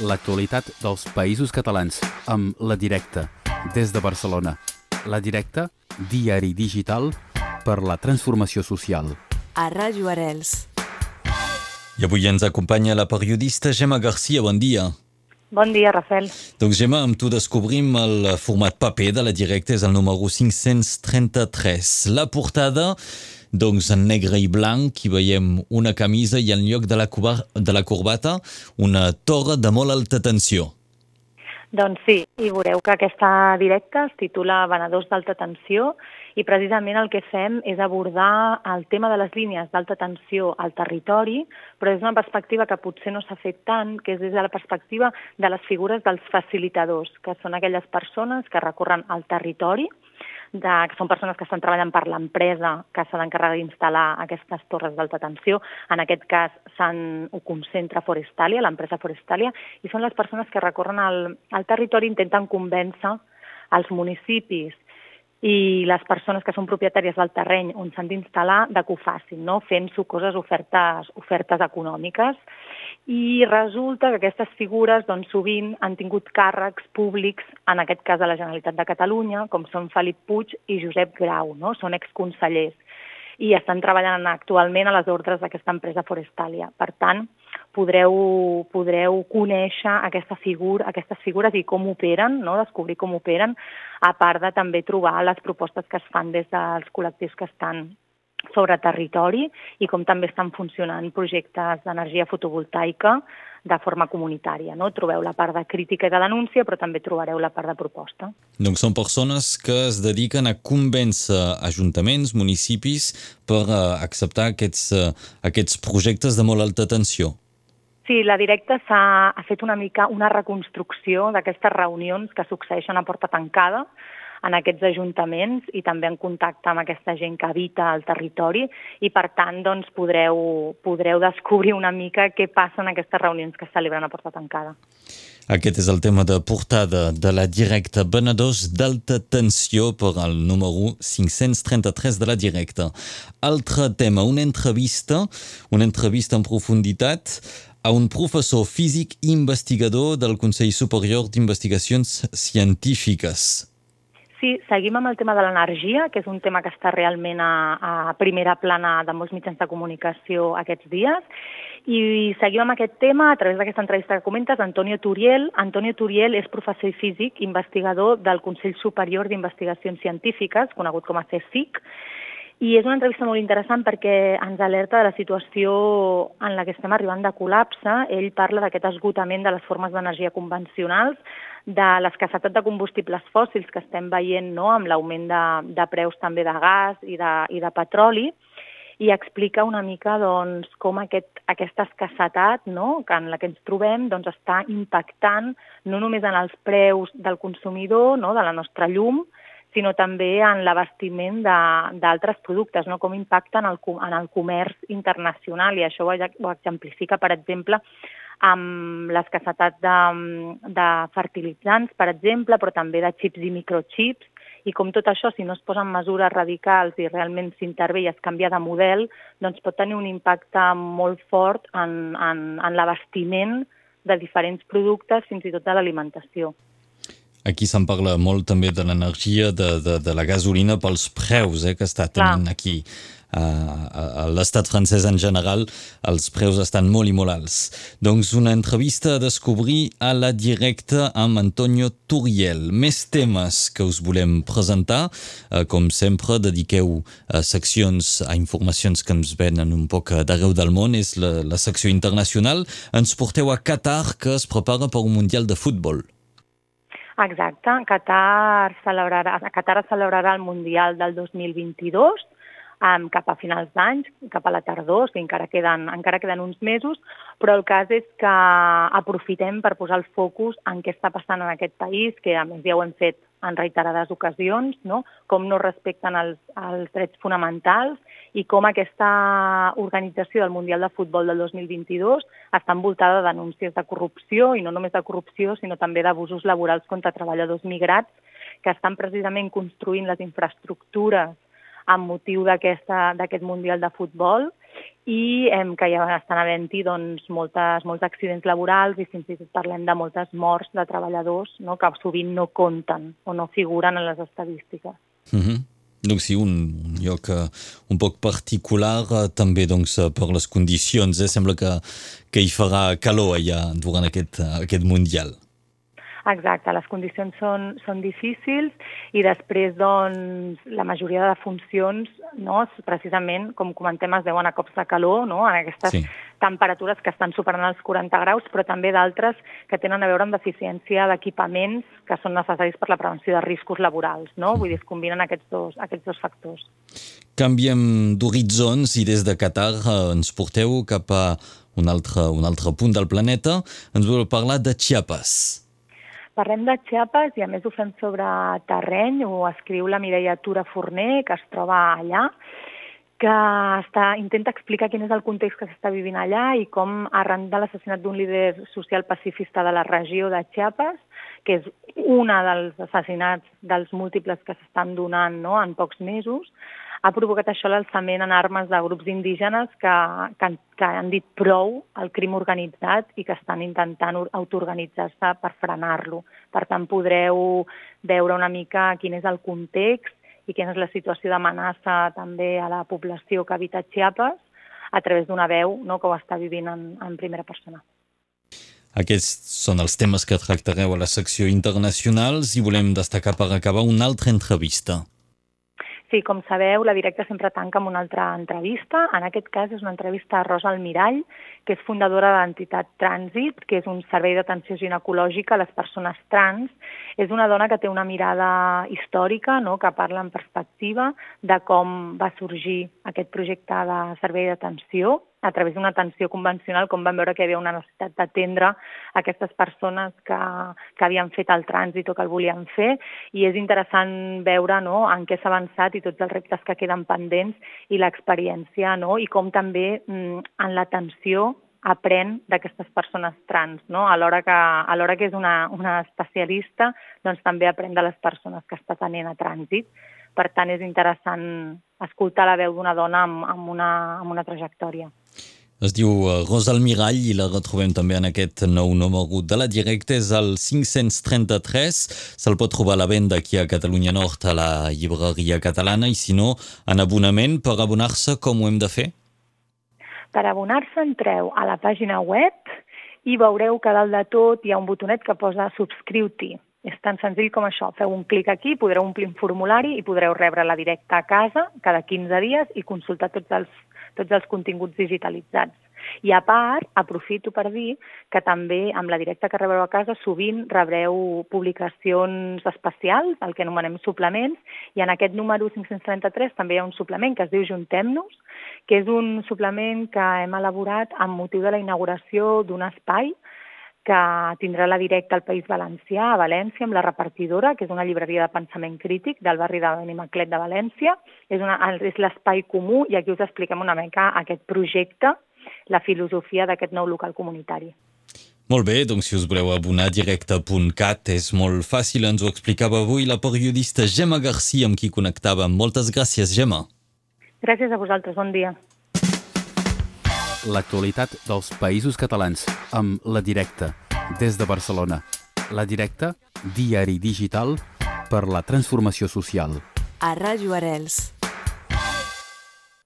l'actualitat dels països catalans amb La Directa, des de Barcelona. La Directa, diari digital per la transformació social. A Ràdio Arels. I avui ens acompanya la periodista Gemma Garcia. Bon dia. Bon dia, Rafael. Doncs Gemma, amb tu descobrim el format paper de la directa, és el número 533. La portada doncs en negre i blanc hi veiem una camisa i en lloc de la, cuba, de la corbata una torre de molt alta tensió. Doncs sí, i veureu que aquesta directa es titula Venedors d'alta tensió i precisament el que fem és abordar el tema de les línies d'alta tensió al territori, però és una perspectiva que potser no s'ha fet tant, que és des de la perspectiva de les figures dels facilitadors, que són aquelles persones que recorren al territori, de, que són persones que estan treballant per l'empresa que s'ha d'encarregar d'instal·lar aquestes torres d'alta tensió. En aquest cas ho concentra Forestalia, l'empresa Forestalia, i són les persones que recorren al, al territori i intenten convèncer els municipis i les persones que són propietàries del terreny on s'han d'instal·lar de que ho facin, no? fent sucoses ofertes, ofertes econòmiques. I resulta que aquestes figures doncs, sovint han tingut càrrecs públics, en aquest cas de la Generalitat de Catalunya, com són Felip Puig i Josep Grau, no? són exconsellers i estan treballant actualment a les ordres d'aquesta empresa Forestalia. Per tant, podreu, podreu conèixer aquesta figura, aquestes figures i com operen, no? descobrir com operen, a part de també trobar les propostes que es fan des dels col·lectius que estan sobre territori i com també estan funcionant projectes d'energia fotovoltaica de forma comunitària. No? Trobeu la part de crítica i de denúncia, però també trobareu la part de proposta. Donc són persones que es dediquen a convèncer ajuntaments, municipis, per uh, acceptar aquests, uh, aquests projectes de molt alta tensió. Sí, la directa s'ha ha fet una mica una reconstrucció d'aquestes reunions que succeeixen a porta tancada, en aquests ajuntaments i també en contacte amb aquesta gent que habita al territori i per tant doncs, podreu, podreu descobrir una mica què passa en aquestes reunions que es celebren a porta tancada. Aquest és el tema de portada de la directa Venedors d'alta tensió per al número 533 de la directa. Altre tema, una entrevista, una entrevista en profunditat a un professor físic investigador del Consell Superior d'Investigacions Científiques. Sí, seguim amb el tema de l'energia, que és un tema que està realment a, a primera plana de molts mitjans de comunicació aquests dies. I seguim amb aquest tema a través d'aquesta entrevista que comentes, Antonio Turiel. Antonio Turiel és professor i físic, investigador del Consell Superior d'Investigacions Científiques, conegut com a CSIC, i és una entrevista molt interessant perquè ens alerta de la situació en la que estem arribant de col·lapse. Ell parla d'aquest esgotament de les formes d'energia convencionals, de l'escassetat de combustibles fòssils que estem veient no? amb l'augment de, de preus també de gas i de, i de petroli, i explica una mica doncs, com aquest, aquesta escassetat no? que en la que ens trobem doncs, està impactant no només en els preus del consumidor, no? de la nostra llum, sinó també en l'abastiment d'altres productes, no? com impacta en el, en el comerç internacional, i això ho, ho exemplifica, per exemple, amb l'escassetat de, de fertilitzants, per exemple, però també de xips i microchips, i com tot això, si no es posen mesures radicals i realment s'intervé i es canvia de model, doncs pot tenir un impacte molt fort en, en, en l'abastiment de diferents productes, fins i tot de l'alimentació. Aquí se'n parla molt també de l'energia de, de, de la gasolina pels preus eh, que està tenint Clar. aquí. Uh, a l'estat francès en general els preus estan molt i molt alts. Doncs una entrevista a descobrir a la directa amb Antonio Turiel. Més temes que us volem presentar. Uh, com sempre, dediqueu uh, seccions a informacions que ens venen un poc d'arreu del món. És la, la secció internacional. Ens porteu a Qatar, que es prepara per un Mundial de Futbol. Exacte. Qatar celebrarà, Qatar celebrarà el Mundial del 2022 um, cap a finals d'any, cap a la tardor, o sigui, encara queden, encara queden uns mesos, però el cas és que aprofitem per posar el focus en què està passant en aquest país, que a més ja ho hem fet en reiterades ocasions, no? com no respecten els, els drets fonamentals i com aquesta organització del Mundial de Futbol del 2022 està envoltada de denúncies de corrupció, i no només de corrupció, sinó també d'abusos laborals contra treballadors migrats que estan precisament construint les infraestructures amb motiu d'aquest Mundial de Futbol i eh, que ja estan havent-hi doncs, moltes, molts accidents laborals i fins i tot parlem de moltes morts de treballadors no, que sovint no compten o no figuren en les estadístiques. Mm -hmm. Donc sí, un, lloc uh, un poc particular uh, també doncs, uh, per les condicions. Eh? Sembla que, que hi farà calor allà durant aquest, aquest Mundial. Exacte, les condicions són, són difícils i després doncs, la majoria de funcions, no, precisament, com comentem, es deuen a cops de calor, no, en aquestes sí. temperatures que estan superant els 40 graus, però també d'altres que tenen a veure amb deficiència d'equipaments que són necessaris per la prevenció de riscos laborals. No? Vull dir, es combinen aquests dos, aquests dos factors. Canviem d'horitzons i des de Qatar eh, ens porteu cap a un altre, un altre punt del planeta. Ens voleu parlar de Chiapas. Parlem de Chiapas i a més ho fem sobre terreny, ho escriu la Mireia Tura Forner, que es troba allà, que està, intenta explicar quin és el context que s'està vivint allà i com arran de l'assassinat d'un líder social pacifista de la regió de Chiapas, que és una dels assassinats dels múltiples que s'estan donant no, en pocs mesos, ha provocat això l'alçament en armes de grups indígenes que, que, que han dit prou al crim organitzat i que estan intentant autoorganitzar-se per frenar-lo. Per tant, podreu veure una mica quin és el context i quina és la situació d'amenaça també a la població que habita Chiapas a través d'una veu no, que ho està vivint en, en primera persona. Aquests són els temes que tractareu a la secció internacionals i volem destacar per acabar una altra entrevista. Sí, com sabeu, la directa sempre tanca amb una altra entrevista. En aquest cas és una entrevista a Rosa Almirall, que és fundadora de l'entitat Trànsit, que és un servei d'atenció ginecològica a les persones trans. És una dona que té una mirada històrica, no? que parla en perspectiva de com va sorgir aquest projecte de servei d'atenció a través d'una atenció convencional, com vam veure que hi havia una necessitat d'atendre aquestes persones que, que havien fet el trànsit o que el volien fer, i és interessant veure no, en què s'ha avançat i tots els reptes que queden pendents i l'experiència, no? i com també mm, en l'atenció aprèn d'aquestes persones trans, no? alhora que, alhora que és una, una especialista, doncs també aprèn de les persones que està tenint a trànsit. Per tant, és interessant escoltar la veu d'una dona amb, amb, una, amb una trajectòria. Es diu uh, Rosa Almirall i la retrobem també en aquest nou número de la directa. És el 533. Se'l pot trobar a la venda aquí a Catalunya Nord a la llibreria catalana i si no, en abonament per abonar-se com ho hem de fer? Per abonar-se entreu a la pàgina web i veureu que dalt de tot hi ha un botonet que posa subscriu-t'hi. És tan senzill com això. Feu un clic aquí, podreu omplir un formulari i podreu rebre la directa a casa cada 15 dies i consultar tots els tots els continguts digitalitzats. I a part, aprofito per dir que també amb la directa que rebreu a casa sovint rebreu publicacions especials, el que anomenem suplements, i en aquest número 533 també hi ha un suplement que es diu Juntem-nos, que és un suplement que hem elaborat amb motiu de la inauguració d'un espai que tindrà la directa al País Valencià, a València, amb la repartidora, que és una llibreria de pensament crític del barri de Benimaclet de València. És, és l'espai comú i aquí us expliquem una mica aquest projecte, la filosofia d'aquest nou local comunitari. Molt bé, doncs si us voleu abonar directe.cat és molt fàcil, ens ho explicava avui la periodista Gemma Garcia amb qui connectàvem. Moltes gràcies, Gemma. Gràcies a vosaltres, bon dia l'actualitat dels països catalans amb La Directa, des de Barcelona. La Directa, diari digital per la transformació social. A Ràdio Arels.